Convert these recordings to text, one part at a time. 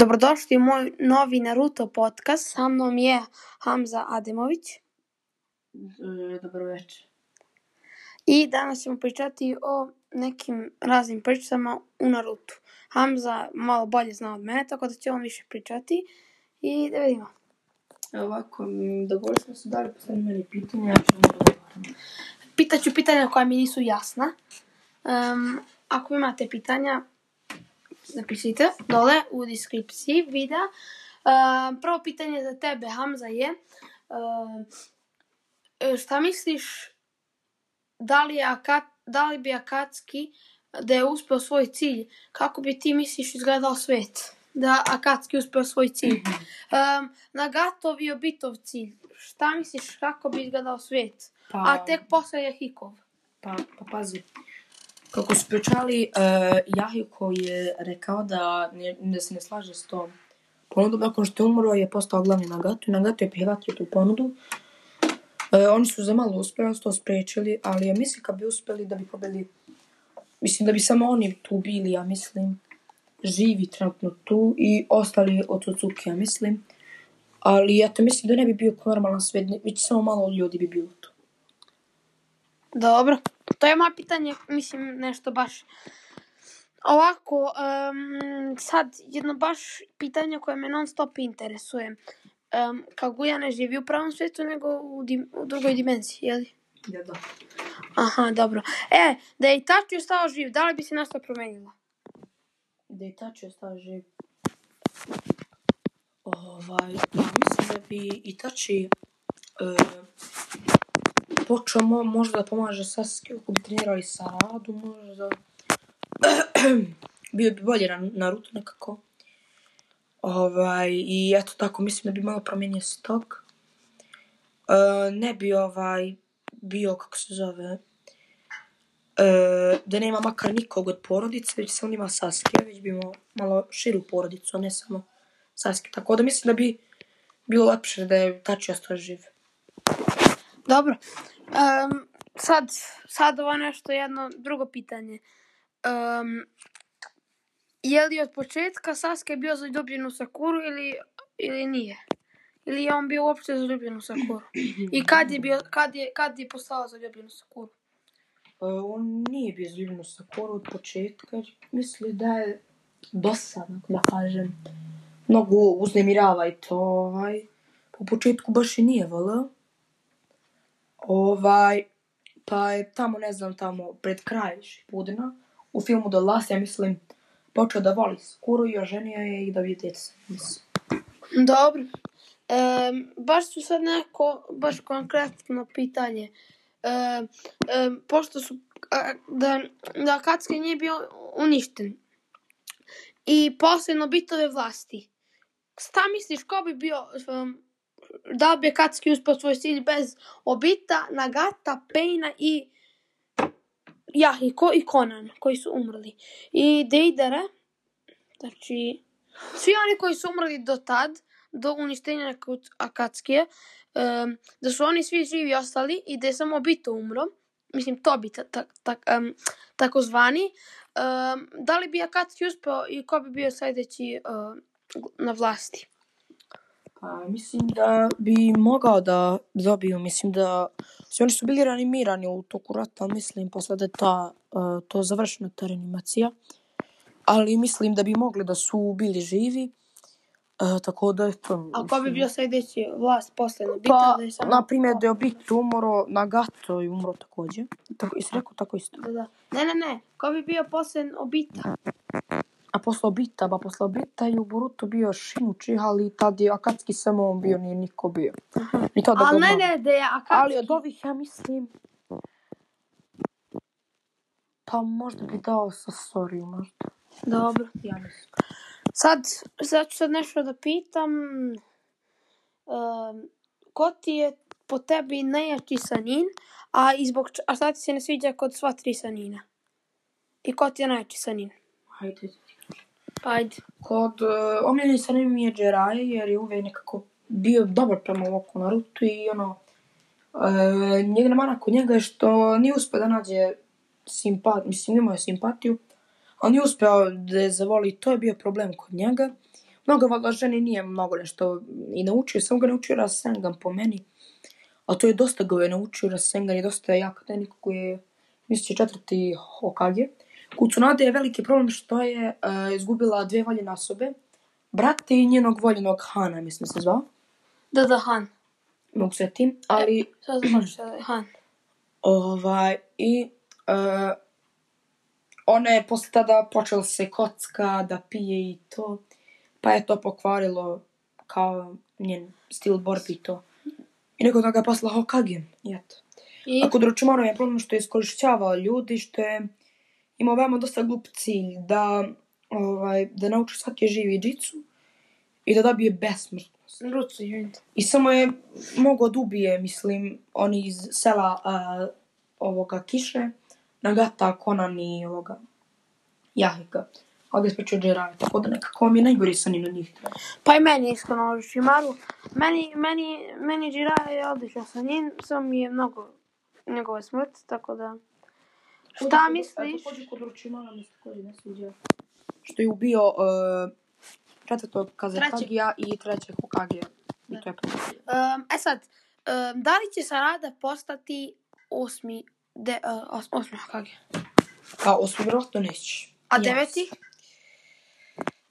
Dobrodošli u moj novi Naruto podcast. Sa mnom je Hamza Ademović. E, Dobro večer. I danas ćemo pričati o nekim raznim pričama u Narutu. Hamza malo bolje zna od mene, tako da će on više pričati. I da vidimo. Evo ovako, dogovorili smo se da li postavili meni pitanja, ja ću. Pitaću pitanja koja mi nisu jasna. Um, ako imate pitanja, napišite dole u deskripciji videa. Um, prvo pitanje za tebe, Hamza, je e, šta misliš da li, je Aka, da li bi Akatski da je uspeo svoj cilj, kako bi ti misliš izgledao svet? Da Akatski uspeo svoj cilj. Um, Nagatov i Obitov cilj. Šta misliš kako bi izgledao svet? Pa, A tek posle je Hikov. pa, pa pazi. Kako su pričali, e, uh, Jahiko je rekao da, ne, da se ne slaže s tom ponudom. Nakon što je umro je postao glavni Nagato i Nagato je prihvatio tu ponudu. E, oni su za malo uspjeli, to sprečili, ali ja mislim kad bi uspjeli da bi pobili, mislim da bi samo oni tu bili, ja mislim, živi trenutno tu i ostali od Suzuki, ja mislim. Ali ja to mislim da ne bi bio normalan svet, već samo malo ljudi bi bilo tu. Dobro. To je moje pitanje, mislim, nešto baš ovako, um, sad jedno baš pitanje koje me non stop interesuje. Um, Kaguya ne živi u pravom svijetu, nego u, dim, u drugoj dimenziji, jeli? Ja, da. Aha, dobro. E, da je Itachi ostao živ, da li bi se nešto promenilo? Da je Itachi ostao živ. Ovaj, ja mislim da bi Itachi e, počeo mo, možda da pomaže Sasuke ako bi trenirali sa radu, možda. Bio bi bolje na Naruto nekako. Ovaj, i eto tako, mislim da bi malo promijenio stok. E, ne bi ovaj bio, kako se zove, e, da nema makar nikog od porodice, već samo ima Sasuke, već bi imao malo širu porodicu, a ne samo Sasuke. Tako da mislim da bi bilo lepše da je Tachi ostao živ. Dobro. Um, sad, sad ovo nešto jedno drugo pitanje. Um, je li od početka Sasuke bio zaljubljen u Sakuru ili, ili nije? Ili je on bio uopšte zaljubljen u Sakuru? I kad je, bio, kad je, kad je postao zaljubljen u Sakuru? Uh, e, on nije bio zaljubljen u Sakuru od početka, misli da je dosadno, da kažem. Mnogo uznemirava i to, ovaj. Po početku baš i nije volao. Ovaj, pa je tamo, ne znam, tamo pred kraj Šipudina, u filmu The Last, ja mislim, počeo da voli skuru i oženio je i dobio djeca. Mislim. Dobro. E, baš su sad neko, baš konkretno pitanje. E, e, pošto su, a, da, da Kacke nije bio uništen i posljedno bitove vlasti, šta misliš, ko bi bio, um, da bi Akatsuki uspio svoj cilj bez Obita, Nagata, Paina i Jahiko i Conan, koji su umrli. I Deidara, znači, svi oni koji su umrli do tad, do uništenja kod Akatskije, um, da su oni svi živi ostali i da je samo Obito umro, mislim Tobi ta, ta, ta, um, takozvani, um, da li bi Akatski uspeo i ko bi bio sljedeći um, na vlasti? Pa, mislim da bi mogao da dobiju, mislim da svi oni su bili reanimirani u toku rata, mislim posle da je ta, uh, to završena ta reanimacija. Ali mislim da bi mogli da su bili živi. Uh, tako da je to... A ko bi mislim- bio sljedeći vlast posle Obita? Pa, da je samo... na primjer, da je Obito umro, Nagato je umro također. Tako, jesi rekao tako isto? Da, da. Ne, ne, ne. Ko bi bio posle Obita? A posle Obita, ba posle Obita je u Boruto bio Shinuchi, ali tad je Akatsuki samo on bio, nije niko bio. Ni to da Ali ne, ne, da je Akatsuki. Ali od ovih, ja mislim... Pa možda bi dao sa Soriju, možda. Dobro. Ja mislim. Sad, sad ću sad nešto da pitam. Um, ko ti je po tebi najjači sanin, a, i zbog, č- a šta ti se ne sviđa kod sva tri sanina? I ko ti je najjači sanin? Hajde. Ajde. Kod uh, omiljeni sa mi je Jiraiya, jer je uvijek nekako bio dobar prema ovako Naruto i ono... E, uh, njegna mana kod njega je što nije uspio da nađe simpat, mislim imao je simpatiju, ali nije uspio da je zavoli, to je bio problem kod njega. mnogo valjda ženi nije mnogo nešto i naučio, samo ga naučio Rasengan po meni. A to je dosta ga je naučio Rasengan i dosta je jak tenik koji je, misli četvrti Hokage. Kucunade je veliki problem što je uh, izgubila dvije voljene osobe. Brate i njenog voljenog Hana, mislim se zvao. Da, da, Han. Mogu se tim, ali Sad znaš šta je Han. Ovaj, i uh, ona je posle tada počela se kocka, da pije i to. Pa je to pokvarilo kao njen stil borbi i to. I neko toga je poslala Hokage. I eto. I, A kod Orochimaru je problem što je iskorišćavao ljudi, što je imao veoma dosta glup cilj da, ovaj, da nauči svaki živi džicu i da dobije besmrtnost. Izvinite. I samo je mogao da ubije, mislim, oni iz sela a, ovoga Kiše, Nagata, Konan i ovoga Jahika. Ali je sprečio Jiraiya, tako da nekako mi je najgori san od njih. Pa i meni iskreno Orochimaru. Meni, meni, meni Jiraiya je odličan sa njim, samo mi je mnogo njegove smrt, tako da... Šta misliš? Također kod mi se također ne sviđa. Što je ubio uh, četvrtog Kazekagija i trećeg Hokagija. I to je. Um, e sad, um, da li će Sarada postati osmi, de, uh, os, osmi Hokage? Pa osmi vjerojatno neće. A Yes. deveti?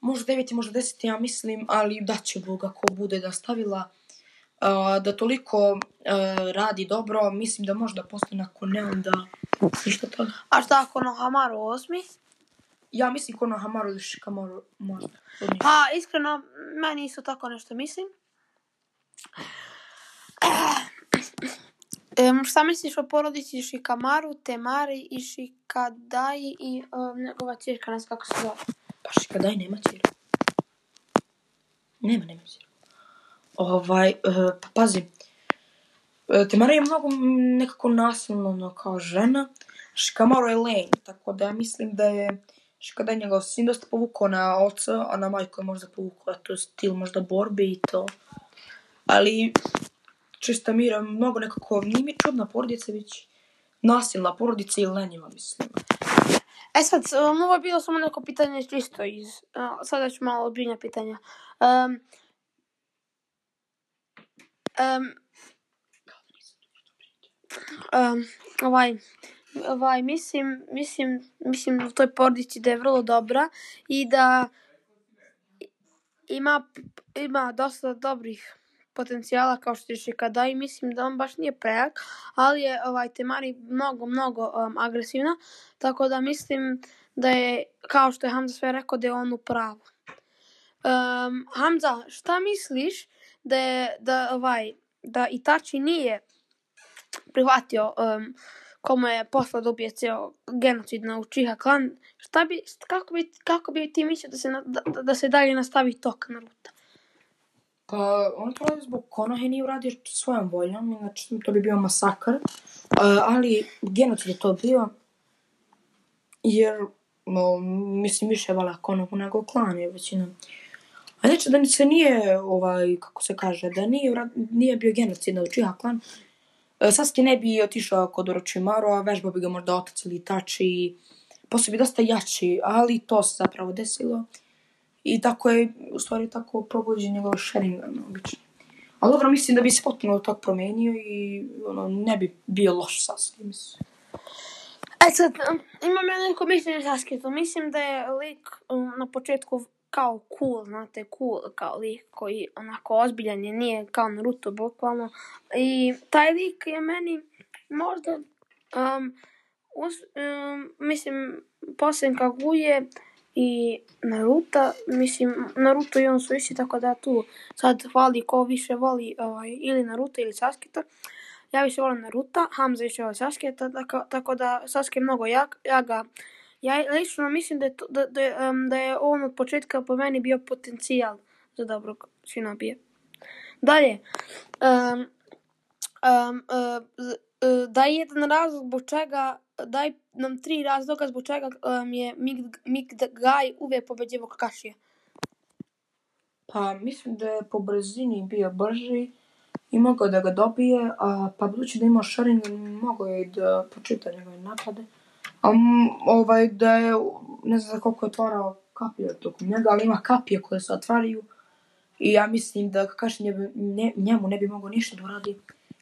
Možda deveti, možda deseti, ja mislim, ali da će Bog ako bude da stavila uh, da toliko uh, radi dobro, mislim da možda postane ako ne, onda ništa toga. A šta ako Nohamaru osmi? Ja mislim Kono Hamaru ili Shikamaru možda. Pa, iskreno, meni isto tako nešto mislim. Um, šta misliš o porodici Shikamaru, Temari i Shikadai i um, njegova čirka, ne znam kako se zove? Pa Shikadai nema čiru. Nema, nema čiru. Ovaj, uh, pa pazi. Te Temara je mnogo nekako nasilno ono, kao žena. Shikamaru je lenj, tako da ja mislim da je znači, Shikada njegov sin dosta povukao na oca, a na majku je možda povukao, to stil možda borbe i to. Ali čista mira, mnogo nekako, nije mi čudna porodica, već nasilna porodica i lenjiva, mislim. E sad, um, ovo je bilo samo neko pitanje čisto iz... Uh, sada ću malo ozbiljnja pitanja. Um, um, um, ovaj, ovaj, mislim, mislim, mislim u toj porodici da je vrlo dobra i da ima, ima dosta dobrih potencijala kao što je kada i mislim da on baš nije prejak, ali je ovaj Temari mnogo, mnogo um, agresivna, tako da mislim da je, kao što je Hamza sve rekao, da je on u pravu. Um, Hamza, šta misliš da je, da ovaj, da Itachi nije prihvatio um, komu je posla da ubije genocid na Uchiha klan, šta bi, kako bi, kako bi ti mislio da se, na, da, da se dalje nastavi tok Naruto? Pa, on to radi zbog Konohe, nije uradio svojom voljom, inače to bi bio masakar, Uh, e, ali genocid je to bio, jer, no, mislim, više vala Konohu nego klan je većina. A znači da se nije, ovaj, kako se kaže, da nije, nije bio genocid na Uchiha klan, E, Sasuke ne bi otišao kod Orochimaru, a vežbao bi ga možda otac ili tači. i poslije bi dosta jači, ali to se zapravo desilo. I tako je, u stvari, tako probuđen njegov Sharingan, ono, obično. Ali dobro, mislim da bi se potpuno tog promenio i ono, ne bi bio loš Sasuke, mislim. E sad, imam ja neko mišljenje Sasuke, mislim da je lik um, na početku kao cool, znate, cool kao lik koji onako ozbiljan je, nije kao Naruto bukvalno. I taj lik je meni možda, um, us, um, mislim, poslije Kaguje i Naruto, mislim, Naruto i on su isti, tako da tu sad hvali ko više voli ovaj, ili Naruto ili Sasuke. Ja više volim Naruto, Hamza više voli Sasuke, tako, tako da Sasuke je mnogo jak, ja ga Ja lično mislim da je, to, da, da, je, um, da je on od početka po meni bio potencijal za dobrog Shinobija. Dalje, um, um, uh, e, uh, e, daj jedan razlog zbog čega, daj nam tri razloga zbog čega um, je Mig, Gaj uvijek pobeđivo Kakashija. Pa mislim da je po brzini bio brži i mogao da ga dobije, a pa budući da ima Sharingan, mogao je i da počita njegove napade. A m, ovaj, da je, ne znam za koliko je otvarao kapije tokom njega, ali ima kapije koje se otvaraju I ja mislim da Kakashi njemu ne, njemu ne bi mogao ništa da uradi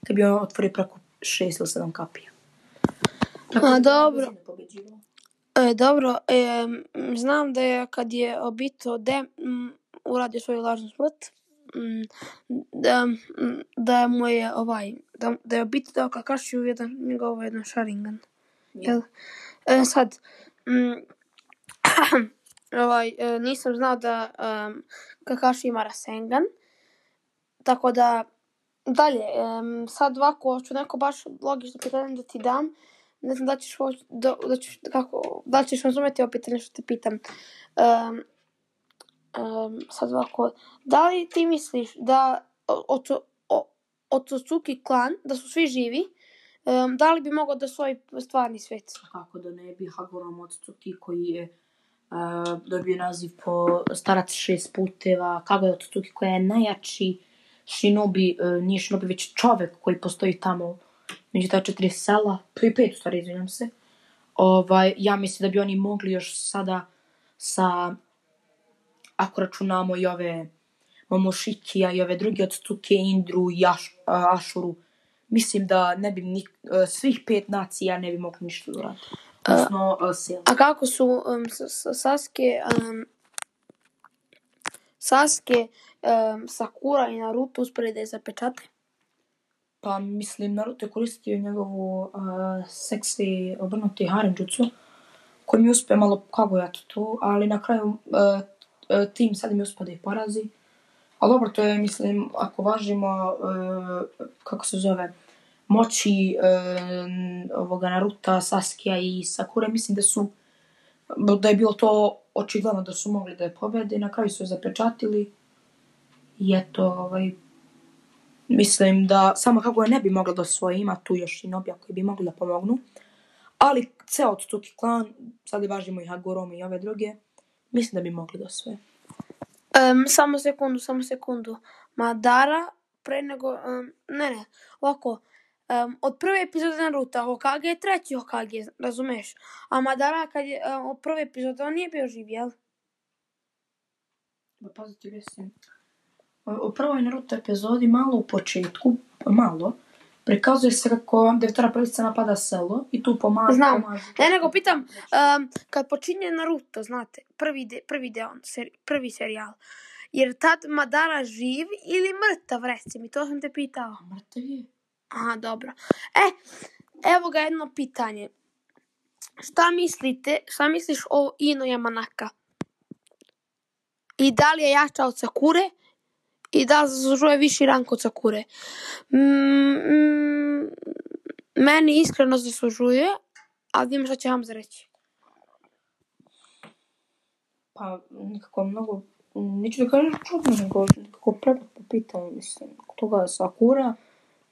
kad bi on otvorio preko šest ili sedam kapija. A, dobro. E, dobro, e, znam da je kad je obito de m, uradio svoju lažnu smrt, m, da, m, da mu je ovaj, da, da je obito dao Kakashiju jedan, njegov jedan Sharingan. Jel? E, sad, mm, ovaj, e, nisam znao da um, Kakashi ima Rasengan, tako da dalje, em, sad ovako ću neko baš logično pitanje da ti dam, ne znam da ćeš, hoć- da, da, ćeš, kako, da ćeš razumjeti ovo pitanje što te pitam. Um, um, sad ovako, da li ti misliš da Oto, o, Otsutsuki klan, da su svi živi, um, da li bi mogao da svoj stvarni svet? Kako da ne bi Hagoro ti koji je uh, dobio naziv po starac šest puteva, Kagura Otsutsuki koja je najjači shinobi, uh, nije shinobi već čovek koji postoji tamo među ta četiri sela, pri pet stvari, izvinjam se. Ovaj, ja mislim da bi oni mogli još sada sa, ako računamo i ove Momoshikija i ove druge od Tsuke, Indru i Aš, eh, Ašuru, mislim da ne bi ni, e, svih pet nacija ne bi mogli ništa da uradi. Odnosno, uh. A kako su um, Sasuke, um, Sasuke, um, Sakura i Naruto uspeli da je zapečate? Pa mislim, Naruto je koristio njegovu uh, seksi obrnuti harem jutsu, koji mi uspe malo kagojati tu, ali na kraju uh, tim sad mi uspe da ih porazi. Ali dobro, to je, mislim, ako važimo, uh, kako se zove, moći uh, ovoga Naruta, Saskia i Sakure, mislim da su, da je bilo to očigledno da su mogli da je pobede i na kraju su je zapečatili. I eto, ovaj, Mislim da samo kako je ne bi mogla da svoje ima tu još i nobija koji bi mogli da pomognu. Ali ceo Tsuki klan, sad i važimo i Hagoromi i ove druge, mislim da bi mogli da svoje. Um, samo sekundu, samo sekundu. Madara, pre nego, um, ne ne, ovako, um, od prve epizode Naruto, Hokage je treći Hokage, razumeš? A Madara, kad je, um, od prve epizode, on nije bio živ, jel? Pa pazite, mislim, u prvoj Naruto epizodi, malo u početku, malo, prikazuje se kako devetara prilica napada selo i tu pomaže. Znam. pomaže. Ne, nego pitam, um, kad počinje Naruto, znate, prvi, de, prvi deo, seri, prvi serijal, jer tad Madara živ ili mrtav, reci mi, to sam te pitao. Mrtav je. Aha, dobro. E, evo ga jedno pitanje. Šta mislite, šta misliš o Ino Yamanaka? I da li je jača od Sakure? I da zaslužuje viši rank od Sakure? Mm, mm, meni iskreno zaslužuje, ali ima šta će vam reći. Pa, nekako mnogo, neću da kažem čudno, nego nekako prepotno pitanje, mislim. Toga Sakura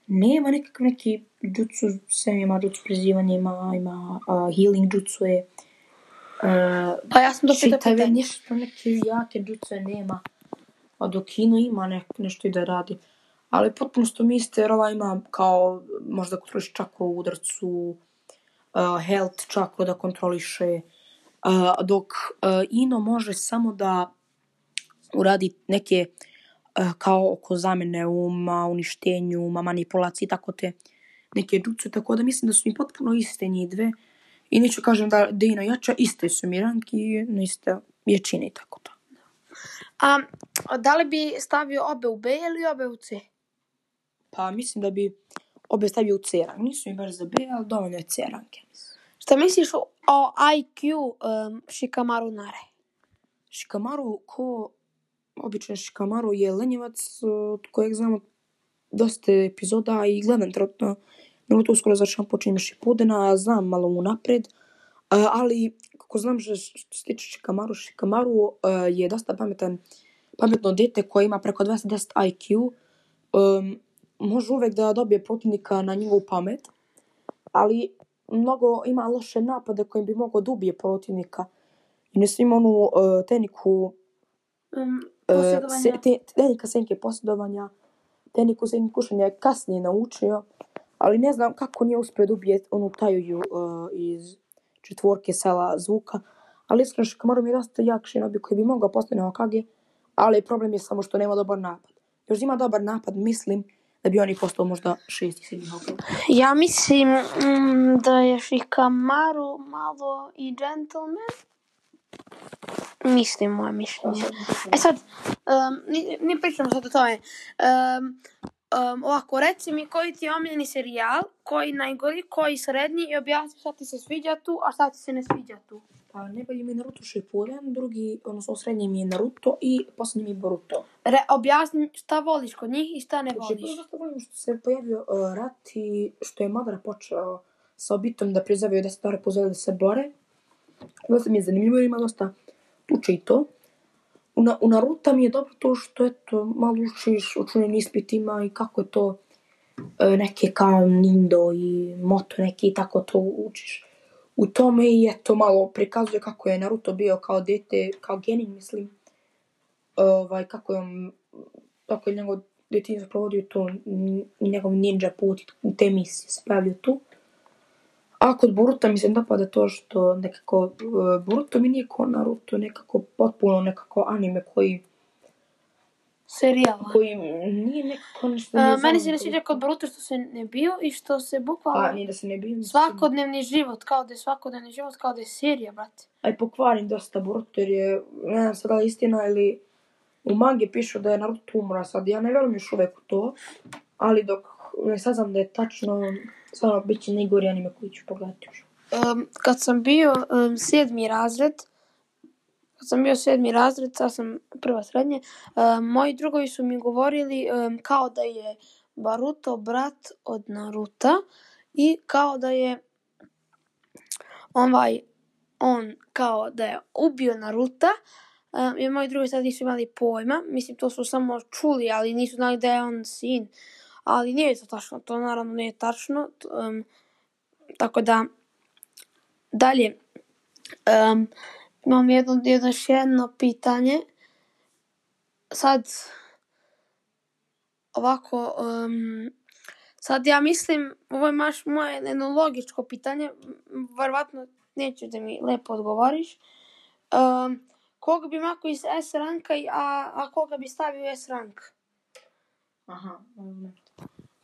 nema nekakav neki jutsu, sem ima jutsu prizivanje, ima, ima uh, healing jutsu je. Uh, Pa ja sam to pitao čitave nešto, neke jake jutsu nema. A do Kino ima nek, nešto i da radi. Ali potpuno što mi iste, jer ova ima kao, možda kontroliš čakru u udarcu, uh, health čakru da kontroliše, uh, dok uh, Ino može samo da uradi neke uh, kao oko zamene uma, uništenju uma, manipulaciji, tako te neke jutsu, tako da mislim da su mi potpuno iste njih dve. I neću kažem da, da Ino jača, iste su mi ranki, iste jačine i tako to. A, da li bi stavio obe u B ili obe u C? Pa mislim da bi obe stavio u C rang. Nisu mi baš za B, ali dovoljno je C ranke. Šta misliš o, o IQ um, Shikamaru Nare? Shikamaru, ko običan Shikamaru je lenjevac od kojeg znamo dosta epizoda i gledam trenutno Naruto uskoro završavam počinjem Shippudena, a znam malo unapred, a, ali kako znam što, što se tiče Shikamaru, Shikamaru a, je dosta pametan, pametno dete koje ima preko 210 IQ, um, može uvek da dobije protivnika na njegovu pamet, ali mnogo ima loše napade kojim bi mogao da ubije protivnika. I ne svim onu uh, tehniku Um, uh, posjedovanja. se, te, tehnika senke posjedovanja, tehniku senke kušanja je kasnije naučio, ali ne znam kako nije uspio da ubije onu tajuju uh, iz četvorke sela zvuka, ali iskreno Shikamaru mi je dosta jak shinobi koji bi mogao postati na Hokage, Ali problem je samo što nema dobar napad. Još ima dobar napad, mislim da bi oni postao možda šesti, sedmi Hokage. Ja mislim mm, da je Shikamaru malo i gentleman. Mislim, moje mišljenje. E sad, um, ni pričamo sad o tome. Um, um, ovako, reci mi koji ti je omiljeni serijal, koji najgori, koji srednji i objasni šta ti se sviđa tu, a šta ti se ne sviđa tu. Pa najbolji mi je Naruto Shippuden, drugi, odnosno srednji mi je Naruto i posljednji mi je Boruto. Re, objasni šta voliš kod njih i šta ne Shippuden voliš. dosta volim što se pojavio uh, rat i što je Madara počeo sa obitom da prizavaju deset dora pozove da se bore. Dosta mi je zanimljivo jer ima dosta tuče i to. U, na, u Naruto mi je dobro to što eto, malo učiš o čunim ispitima i kako je to e, neke kao Nindo i Moto neki i tako to učiš. U tome i eto malo prikazuje kako je Naruto bio kao dete, kao genin mislim. Ovaj, kako je on, kako je njegov djetinjstvo provodio to, njegov ninja put i te misije se tu. A kod Boruta mi se dopada to što nekako, uh, Boruto mi nije ko Naruto, nekako potpuno nekako anime koji, Serijal. koji nije nekako nešto... Uh, nije meni se ne sviđa kod Boruto što se ne bio i što se Pa, bukvalno nije da se ne bijem. svakodnevni život, kao da je svakodnevni život, kao da je serija, brate. A i pokvarim dosta Boruto jer je, ne znam sad istina ili u mangi pišu da je Naruto umra sad. Ja ne vjerujem još uvek u to, ali dok ne saznam da je tačno, stvarno bit će najgori anime koji ću pogledati još. Um, kad sam bio um, sedmi razred, kad sam bio sedmi razred, sad sam prva srednje, um, moji drugovi su mi govorili um, kao da je Baruto brat od Naruta i kao da je ovaj, on kao da je ubio Naruta, um, i moji drugi sad nisu imali pojma, mislim to su samo čuli, ali nisu znali da je on sin. Ali nije to tačno, to naravno nije tačno. Um, tako da, dalje, um, imam jedno, jedno još jedno pitanje. Sad, ovako, um, sad ja mislim, ovo je maš moje jedno logičko pitanje, verovatno nećeš da mi lepo odgovoriš. Um, koga bi mako iz S ranka, i- a, a koga bi stavio S rank? Aha,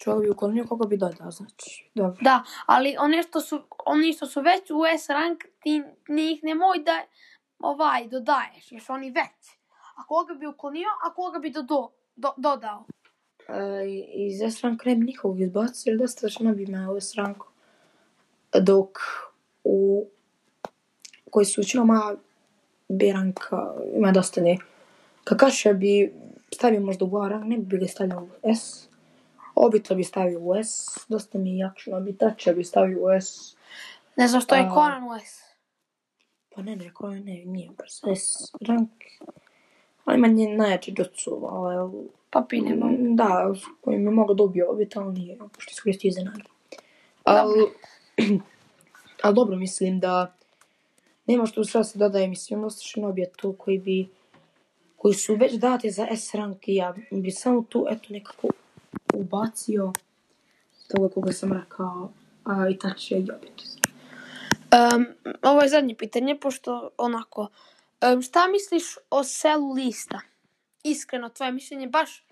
Čovjek bi uklonio koga bi dodao, znači. Dobro. Da, ali one što su, oni što su već u S rank, ti njih nemoj da ovaj dodaješ, jer su oni već. A koga bi uklonio, a koga bi dodo, do, dodao? E, iz S ranka ne bi nikog izbacio, jer dosta što bi imao S ranku. Dok u koji su većinom A, B ranka ima dosta ne. Kakaša bi stavio možda u A rank, ne bi ga stavio u S. Obito bi stavio u S, dosta mi je jakšno, bi tača bi stavio u S. Ne znam što je A. Conan u S. Pa ne, ne, ko ne, nije baš S rank. Ali ima nje najjači jutsu, ali Papi nema. Da, s kojim je mogao dobio obit, ali nije, pošto iskoristio iznenada. Ali, ali dobro, mislim da nema što šta se dodaje, mislim, ostaš obje tu koji bi koji su već date za S rank i ja bi samo tu, eto, nekako ubacio toga koga sam rekao, a i tači je i obit. Um, ovo je zadnje pitanje, pošto onako, um, šta misliš o selu lista? Iskreno, tvoje mišljenje baš,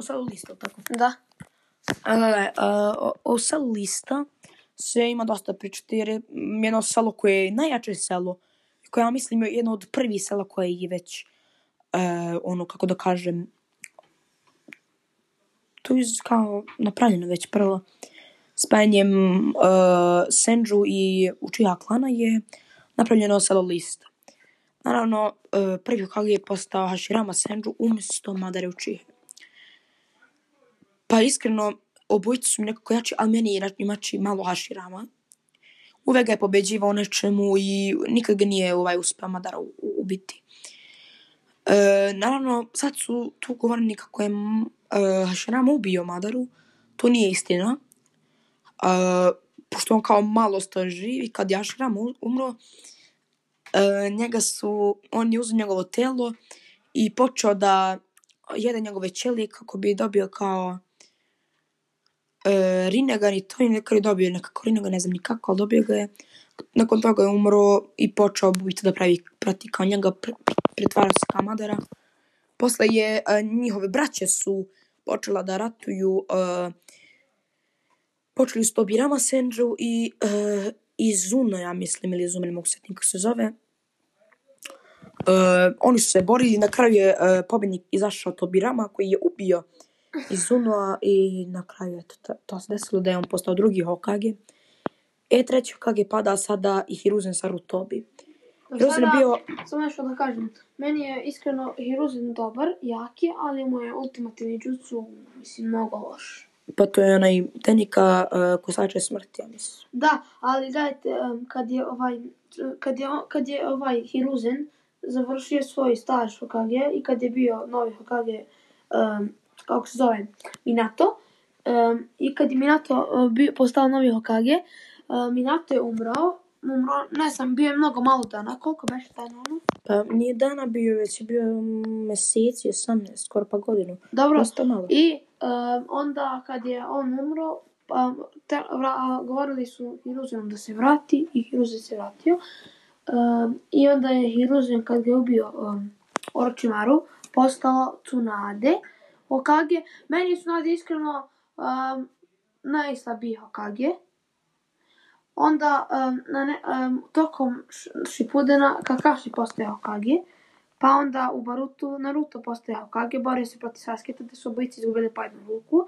O selu lista, tako? da. E, a, o, o selu lista se ima dosta pričati jer je jedno selo koje je najjače selo koje ja mislim je jedno od prvih sela koje je već e, ono kako da kažem to je kao napravljeno već prvo spajanjem uh, e, Senju i Uchiha klana je napravljeno selo lista. Naravno, uh, prvi Hokage je postao Hashirama Senju umjesto Madare Uchiha. Pa iskreno, obojice su mi nekako jači, ali meni je jači malo Hashirama. Uvek ga je pobeđivao nečemu i nikad ga nije ovaj, uspio Madara ubiti. Uh, ubiti. E, naravno, sad su tu govorili kako je m, e, ubio Madaru. To nije istina. E, pošto on kao malo sto živ i kad je Hashirama umro, e, njega su, on je uzeo njegovo telo i počeo da jede njegove ćelije kako bi dobio kao e, Rinnegan i to i nekako dobio nekako Rinnegan, ne znam nikako, ali dobio ga je nakon toga je umro i počeo Bubita da pravi prati kao njega, pretvara se kao Madara. Posle je, a, njihove braće su počela da ratuju, a, počeli su to Birama Senju i e, uh, Izuno, ja mislim, ili Izuno, ne mogu sjetiti kako se zove. Uh, oni su se borili, na kraju je uh, pobjednik izašao Tobirama koji je ubio Izuno i na kraju je to, to, to se desilo da je on postao drugi Hokage. Uh, E, treću kak je pada sada i Hiruzen Sarutobi. Hiruzen sada, bio... Samo nešto da kažem. Meni je iskreno Hiruzen dobar, jak je, ali mu je ultimativni jutsu, mislim, mnogo loš. Pa to je onaj tenika uh, kosače smrti, ja mislim. Da, ali gledajte, um, kad je ovaj kad je, kad je ovaj Hiruzen završio svoj staž Hokage i kad je bio novi Hokage um, kako se zove Minato um, i kad je Minato eh, uh, bio, postao novi Hokage uh, Minato je umrao, umro, ne znam, bio je mnogo malo dana, koliko beše taj ono? Pa nije dana bio, već je bio meseci, 18, skoro pa godinu. Dobro, Dosta malo. i um, onda kad je on umro, pa, te, vra, govorili su Hiruzenom da se vrati i Hiruzen se vratio. Um, I onda je Hiruzen kad ga je ubio um, Orochimaru postao Tsunade Hokage. Meni je Tsunade iskreno um, najslabiji Hokage. Onda um, na ne, um, tokom Shippudena Kakashi postaje Hokage. Pa onda u Barutu Naruto postaje Hokage, borio se protiv Sasuke, da su obojici izgubili po jednu ruku.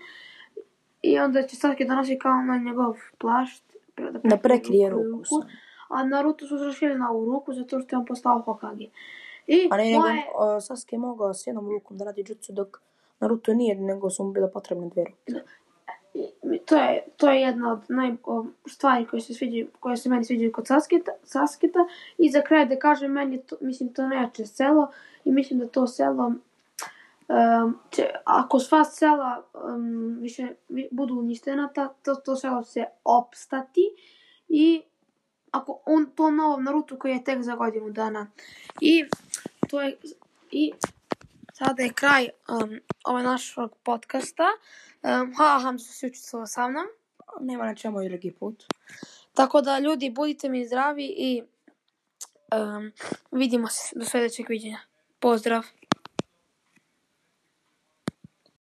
I onda će Sasuke da nosi kao na njegov plašt. Da, Da prekrije ruku. sam. A Naruto su zašli na ovu ruku zato što je on postao Hokage. I A ne, nego moje... uh, Sasuke je mogao s jednom rukom da radi jutsu, dok Naruto nije, nego su mu bile potrebne dvije ruke to je, to je jedna od naj, o, stvari koje se sviđaju, koje se meni sviđaju kod Saskita, Saskita. I za kraj da kažem, meni to, mislim, to najjače selo i mislim da to selo um, će, ako sva sela um, više budu uništena, ta, to, to selo se opstati i ako on to novom Naruto koji je tek za godinu dana. I to je i sada je kraj um, ovaj našeg podcasta. Um, hvala vam što ste sa mnom. Nema na čemu i drugi put. Tako da ljudi budite mi zdravi i um, vidimo se do sljedećeg viđenja. Pozdrav!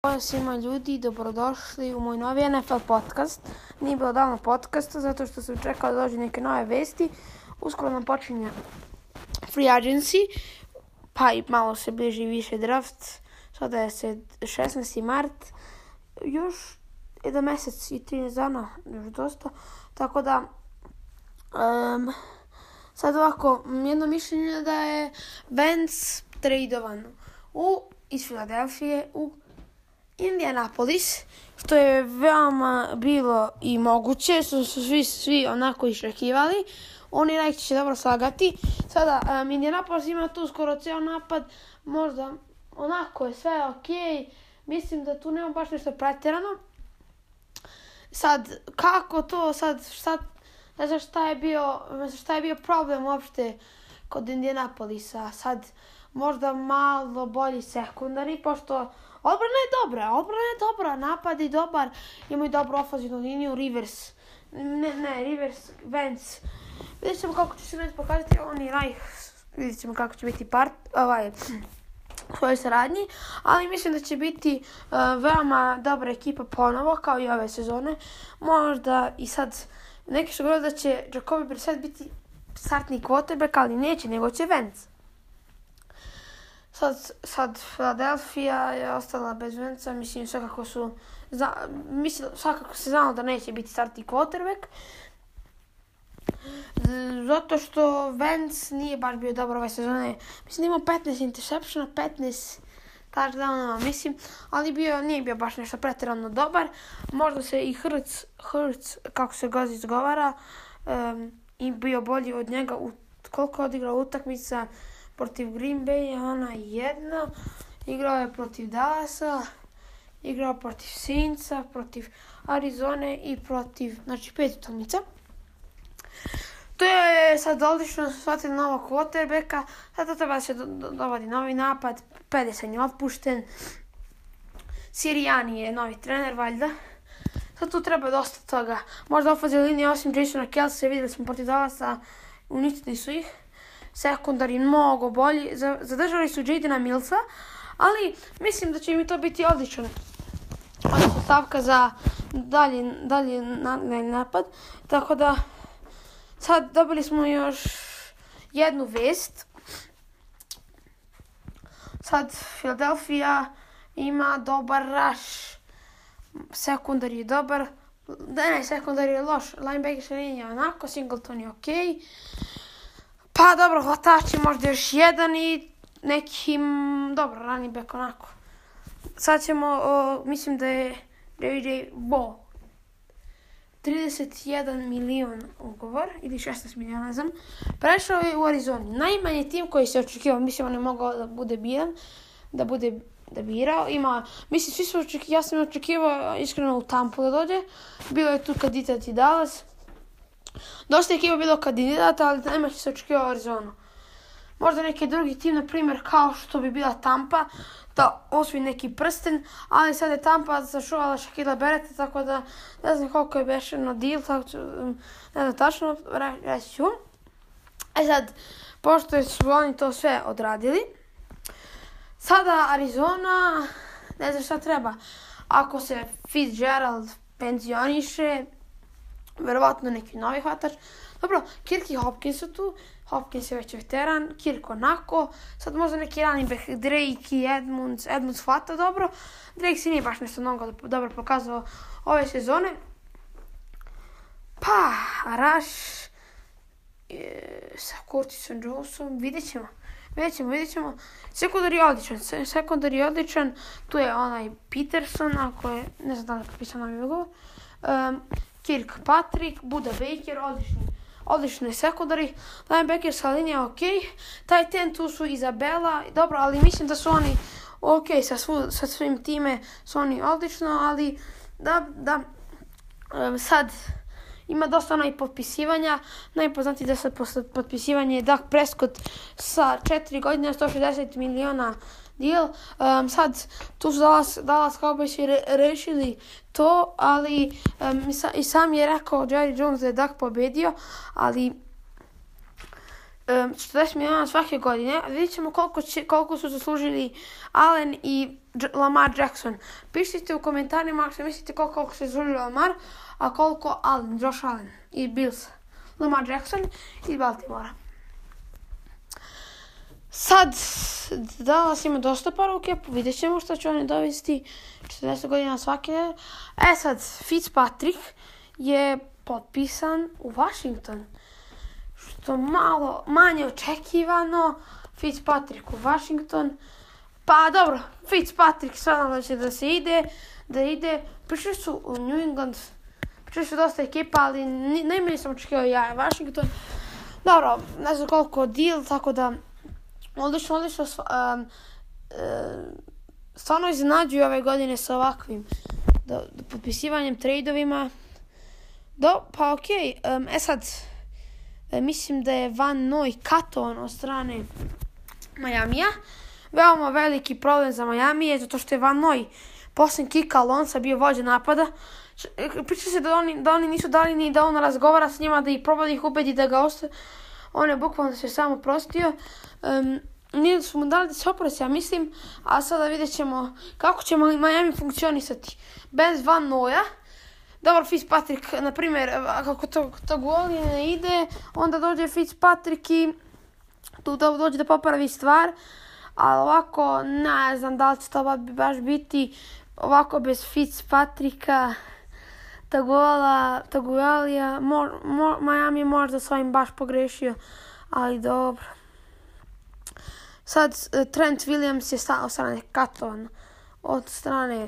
Pozdrav svima ljudi, dobrodošli u moj novi NFL podcast. Nije bilo davno podcasta zato što sam čekao da dođe neke nove vesti. Uskoro nam počinje free agency, pa i malo se bliži više draft. Sada je se 16. mart, još jedan mjesec i 13 dana, još dosta. Tako da, um, sad ovako, jedno mišljenje da je Vance tradovan u, iz Filadelfije u Indianapolis, što je veoma bilo i moguće, što su svi, svi onako išrekivali. Oni najče će dobro slagati. Sada, um, Indianapolis ima tu skoro ceo napad, možda onako je sve okay. Mislim da tu nema baš nešto pretjerano. Sad, kako to, sad, šta, ne znam šta je bio, ne znam šta je bio problem uopšte kod Indianapolisa. Sad, možda malo bolji sekundari, pošto odbrana je dobra, odbrana je dobra, napad je dobar, imaju dobru ofazivnu liniju, Rivers, ne, ne, Rivers, Vance. Vidjet ćemo kako će se Vance pokazati, on i Reich, vidjet ćemo kako će biti part, ovaj, svojoj saradnji, ali mislim da će biti uh, veoma dobra ekipa ponovo, kao i ove sezone. Možda i sad, neki su govorili da će Jacobi Brissett biti startni quarterback, ali neće, nego će Vance. Sad, sad Philadelphia je ostala bez Venca, mislim svakako su, za, mislim, svakako se znalo da neće biti startni quarterback. Zato što Vance nije baš bio dobar ove sezone. Mislim da imao 15 interceptiona, 15 touchdownova, mislim, ali bio, nije bio baš nešto pretjerano dobar. Možda se i Hurts, Hurts kako se god izgovara, um, i bio bolji od njega u koliko je odigrao utakmica protiv Green Bay, ona jedna, igrao je protiv Dallasa, igrao protiv Sinca, protiv Arizone i protiv, znači pet utakmica. To je sad odlično, shvatio novog quarterbacka, sada treba se do, do, dovodi novi napad, Pedersen je otpušten, Sirijani je novi trener, valjda. Sad tu treba dosta toga. Možda ofazio linija osim Jasona Kelsey, vidjeli smo protiv Dallasa, uništili su ih. Sekundari mnogo bolji. Zadržali su Jadena Millsa, Ali mislim da će mi to biti odličan odlična stavka za dalje, dalje na, napad. Tako da sad dobili smo još jednu vest. Sad Philadelphia ima dobar rush. Sekundar je dobar. Da ne, sekundar je loš. Linebacker je onako, Singleton je okej. Okay. Pa dobro, hvatači možda još jedan i nekim, mm, dobro, running back onako. Sad ćemo, o, mislim da je JJ Bo. 31 milion ugovor, ili 16 miliona, znam. Prešao je u Arizoni. Najmanji tim koji se očekivao, mislim, on je mogao da bude biran, da bude da birao. Ima, mislim, svi su očekivali, ja sam očekivao iskreno u Tampu da dođe. Bilo je tu kandidat i Dallas. Dosta ekipa bilo kandidata, ali najmanje se očekivao Arizonu. Možda neki drugi tim, na primjer, kao što bi bila Tampa, da osvi neki prsten, ali sad je Tampa zašuvala Shakila Bereta, tako da ne znam koliko je bešeno deal, tako ću, mm, ne znam tačno, reći ću. E sad, pošto su oni to sve odradili, sada Arizona, ne znam šta treba, ako se Fitzgerald penzioniše, verovatno neki novi hvatač. Dobro, Kirk i Hopkins su tu. Hopkins je već veteran, Kirk onako. Sad možda neki rani back, Drake i Edmunds. Edmunds hvata dobro. Drake si nije baš nešto mnogo dobro pokazao ove sezone. Pa, Rush e, sa Curtisom Jonesom, vidjet ćemo. Vidjet ćemo, vidjet ćemo. Sekundar je odličan, sekundar je odličan. Tu je onaj Peterson, ako je, ne znam da li je propisao nam je um, Kirk Patrick, Buda Baker, odlični, odlični sekundari. Linebacker sa linija ok. Taj ten tu su Izabela, dobro, ali mislim da su oni ok sa, svu, sa svim time, su oni odlično, ali da, da, sad ima dosta onaj potpisivanja. Najpoznati da se potpisivanje je Dak Prescott sa 4 godine 160 miliona dio. Um, sad, tu su Dallas, Dallas Cowboys re, rešili to, ali um, i sam je rekao Jerry Jones da je Dak pobedio, ali um, 40 miliona svake godine. Vidjet ćemo koliko, će, koliko su zaslužili Allen i Lamar Jackson. Pišite u komentarima ako mislite koliko, koliko se zaslužili Lamar, a koliko Allen, Josh Allen i Bills. Lamar Jackson iz Baltimora. Sad, danas ima dosta poruke, vidjet ćemo što će oni dovesti 40 godina svake. E sad, Fitzpatrick je potpisan u Washington. Što malo manje očekivano, Fitzpatrick u Washington. Pa dobro, Fitzpatrick sada će da se ide, da ide. Prišli su u New England, prišli su dosta ekipa, ali najmanje sam očekivao ja Washington. Dobro, ne znam koliko deal, tako da odlično, odlično. Um, um, stvarno iznenađuju ove godine sa ovakvim do, do potpisivanjem trejdovima. Do, pa okej, okay. um, e sad, e, mislim da je Van Noy katovan od strane Majamija. Veoma veliki problem za Majami je zato što je Van Noy posljednji kika Alonsa bio vođa napada. E, priča se da oni, da oni nisu dali ni da on razgovara s njima, da ih proba da ih ubedi da ga ostaje on je bukvalno se samo prostio. Um, nije su mu dali da se oprosti, ja mislim, a sada vidjet ćemo kako će Miami funkcionisati bez Van Noja. Dobro, Fitzpatrick, na primjer, kako to, to gol ne ide, onda dođe Fitzpatrick i tu dođe da popravi stvar, ali ovako, ne znam da li će to baš biti ovako bez Fitzpatricka. Tagola, Tagualija, Miami možda s ovim baš pogrešio, ali dobro. Sad eh, Trent Williams je stao strane Katon od strane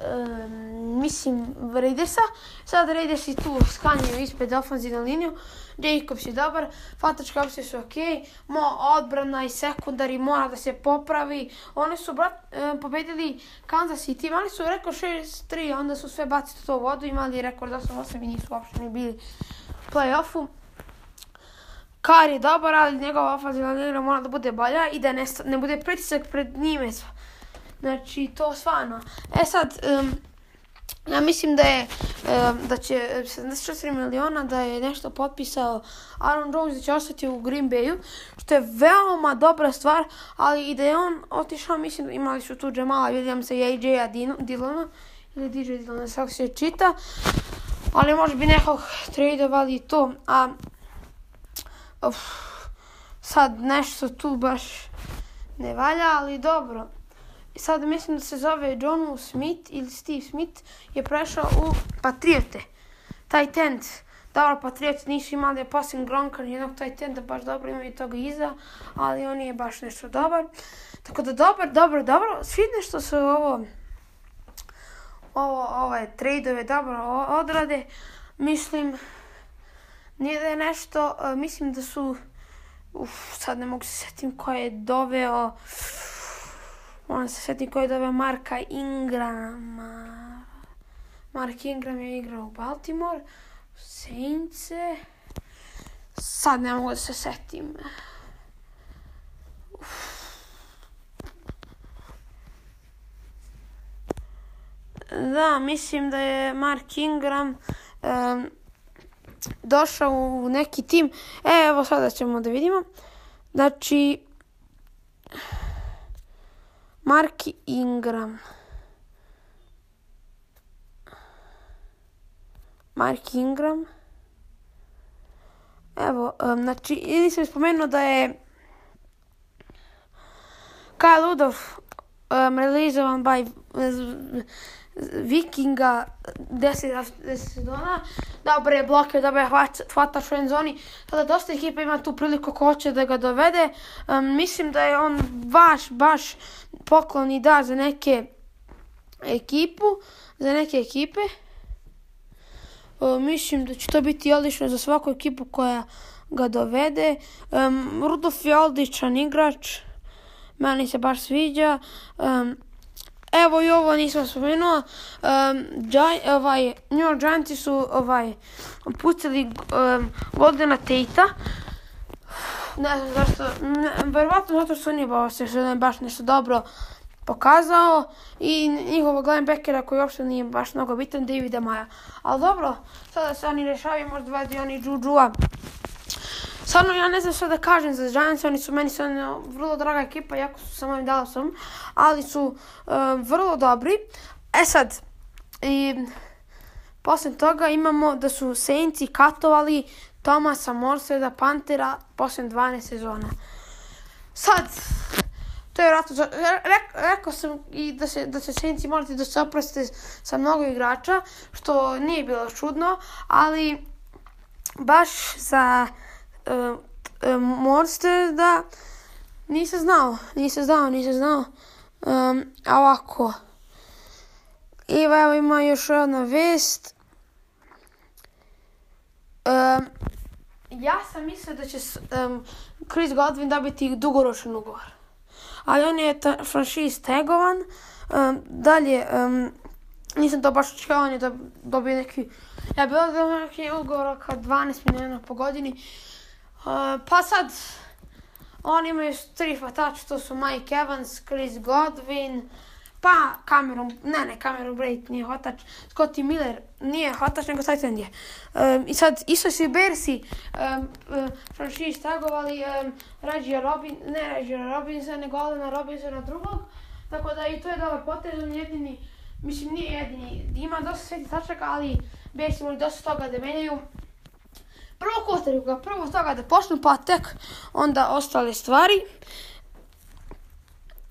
um, mislim Raidersa. Sad Raidersi tu skanjaju ispred ofenzivnu liniju. Jacobs je dobar, fatačke opcije su ok, mo odbrana i sekundari mora da se popravi. Oni su brat, e, pobedili Kansas City, imali su rekord 6-3, onda su sve bacili to u vodu, imali rekord 8-8 i nisu uopšte ni bili play-offu. Kar je dobar, ali njegova ofenzivna linija mora da bude bolja i da ne, ne bude pritisak pred njime. Znači, to stvarno. E sad, um, Ja mislim da je um, da će 74 miliona da je nešto potpisao Aaron Jones da će ostati u Green Bayu, što je veoma dobra stvar, ali i da je on otišao, mislim, imali su tu Jamala Williamsa i AJ-a Dillona, ili DJ Dillona, svak se čita, ali možda bi nekog tradeovali to, a uf, sad nešto tu baš ne valja, ali dobro sad mislim da se zove John Smith ili Steve Smith, je prešao u Patriote. Taj tent, dobro, Patriote nisu imali posljednog Gronka, jednog taj tent da baš dobro imaju toga iza, ali on je baš nešto dobar. Tako da dobar, dobro, dobro, svi nešto su ovo, ovo, ove tradeove dobro odrade. Mislim, nije da je nešto, e, mislim da su, uf, sad ne mogu se setim ko je doveo, uf, on se sjeti koji je dobio Marka Ingrama. Mark Ingram je igrao u Baltimore. Saints. Sad ne mogu da se setim. Da, mislim da je Mark Ingram um, došao u neki tim. E, evo sada ćemo da vidimo. Znači, Mark Ingram. Mark Ingram. Evo, um, znači, ili sam spomenuo da je Kyle Ludov um, realizovan by Vikinga 10 sezona. Dobro je bloke, dobro je hvata u zoni. Sada dosta ekipa ima tu priliku ko hoće da ga dovede. Um, mislim da je on baš, baš poklon i da za neke ekipu, za neke ekipe. Um, mislim da će to biti odlično za svaku ekipu koja ga dovede. Um, Rudolf je odličan igrač. Meni se baš sviđa. Um, Evo i ovo nisam spomenuo. Um, Gi ovaj, New York Giantsi su ovaj, pustili um, Goldena Tate-a. Ne znam zašto, verovatno zato što nije baš, što je baš nešto dobro pokazao i njihovog linebackera koji uopšte nije baš mnogo bitan, Davida Maja. Ali dobro, sada se oni rešavaju, možda vadi oni Juju-a. Stvarno, ja ne znam što da kažem za Giants, oni su meni stvarno vrlo draga ekipa, jako su sa mojim Dallasom, ali su uh, vrlo dobri. E sad, i posle toga imamo da su Saintsi katovali Tomasa Morseda Pantera posle 12 sezona. Sad, to je vjerojatno, re, rekao sam i da se, da se Saintsi morate da se oproste sa mnogo igrača, što nije bilo čudno, ali baš za Eh, eh, e, morste da nisam znao, nisam znao, nisam znao. Um, a ovako. I evo ima još jedna vest. Um, ja sam mislio da će um, Chris Godwin dobiti dugoročan ugovor. Ali on je franšiz tagovan. Um, dalje, um, nisam to baš očekao, on je da dobio neki... Ja bih odgledao neki ugovor kao 12 milijuna po godini. Uh, pa sad, oni imaju tri hvatača, to su Mike Evans, Chris Godwin, pa Cameron, ne ne, Cameron Braid nije hvatač, Scotty Miller nije hvatač, nego taj trend je. Um, I sad, isto su i Bersi um, uh, franšiz tagovali um, Reggie Robin, ne Reggie Robinson, nego Alena Robinsona drugog, tako da i to je dobar potez, on jedini, mislim nije jedini, ima dosta sveti tačaka, ali Bersi moli dosta toga da menjaju prvo kotriju ga, prvo toga da počnu, pa tek onda ostale stvari.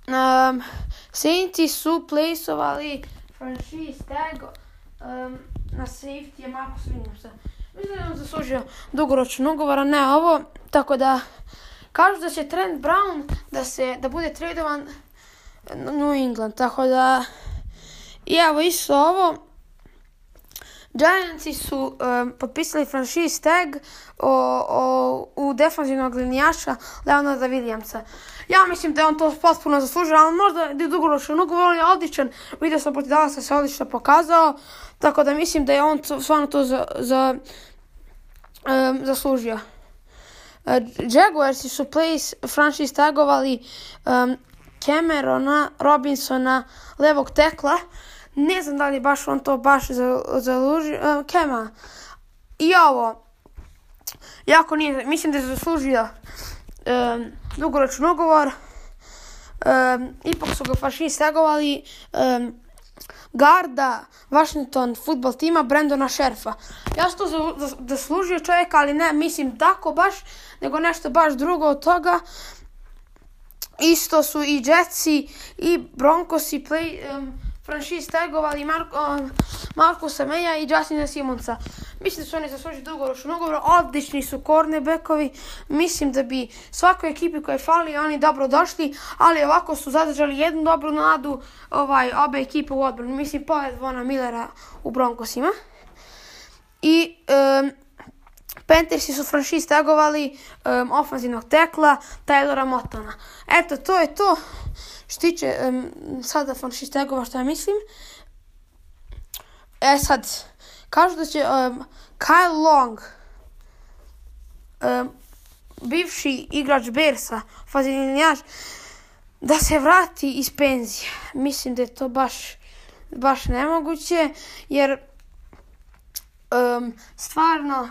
Um, Saintsi su placeovali franchise tag um, na safety, Marcus Williamsa. Mislim da je on zaslužio dugoročno ugovora, ne ovo, tako da kažu da će Trent Brown da se da bude tradovan New England, tako da i evo isto ovo Giantsi su um, potpisali franchise tag o, o, u defanzivnog linijaša Leonarda Williamsa. Ja mislim da je on to potpuno zaslužio, ali možda je dugoročan ugovor, on je odličan. Vidio sam protiv Dallasa se odlično pokazao, tako da mislim da je on to, stvarno to za, za, um, zaslužio. Uh, Jaguarsi su place franchise tagovali um, Camerona Robinsona levog tekla ne znam da li baš on to baš zalužio, uh, Kema. I ovo, jako nije, mislim da je zaslužio e, um, dugoročni ugovor. Um, ipak su ga fašisti stegovali. Um, garda Washington futbol tima Brendona Šerfa. Ja sam to zaslužio čovjek, ali ne mislim tako baš, nego nešto baš drugo od toga. Isto su i Jetsi i Broncosi play, um, franšiz tagovali Marko, um, Marko Sameja i Justina Simonsa. Mislim da su oni zaslužili dugoročno ugovor, odlični su cornerbackovi. Mislim da bi svakoj ekipi koja je fali oni dobro došli, ali ovako su zadržali jednu dobru nadu ovaj, obe ekipe u odbranu. Mislim, pored Vona Millera u Broncosima. I um, Panthersi su franšiz tagovali um, ofenzivnog tekla Taylora Motona. Eto, to je to što tiče um, sada franšiz tagova što ja mislim. E sad, kažu da će um, Kyle Long, um, bivši igrač Bersa, fazilinjač, da se vrati iz penzije. Mislim da je to baš, baš nemoguće, jer um, stvarno,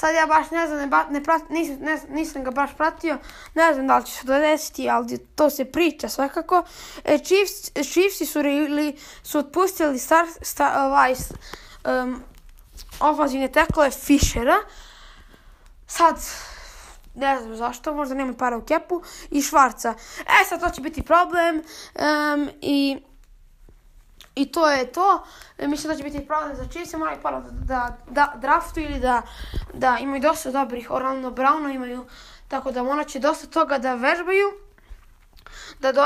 sad ja baš ne znam, ne, ne prat, nisam, ne, nisam ga baš pratio, ne znam da li će se to desiti, ali to se priča svakako. E, Chiefs, Chiefsi su, rili, su otpustili star, star, ovaj, um, ofazine tekle Fischera. Sad, ne znam zašto, možda nema para u kepu, i Švarca. E, sad to će biti problem um, i I to je to. E, mislim da će biti problem za Chiefs, moraju para da, da, da draftu ili da, da imaju dosta dobrih. Orlando Browna imaju, tako da ona će dosta toga da vežbaju. Da do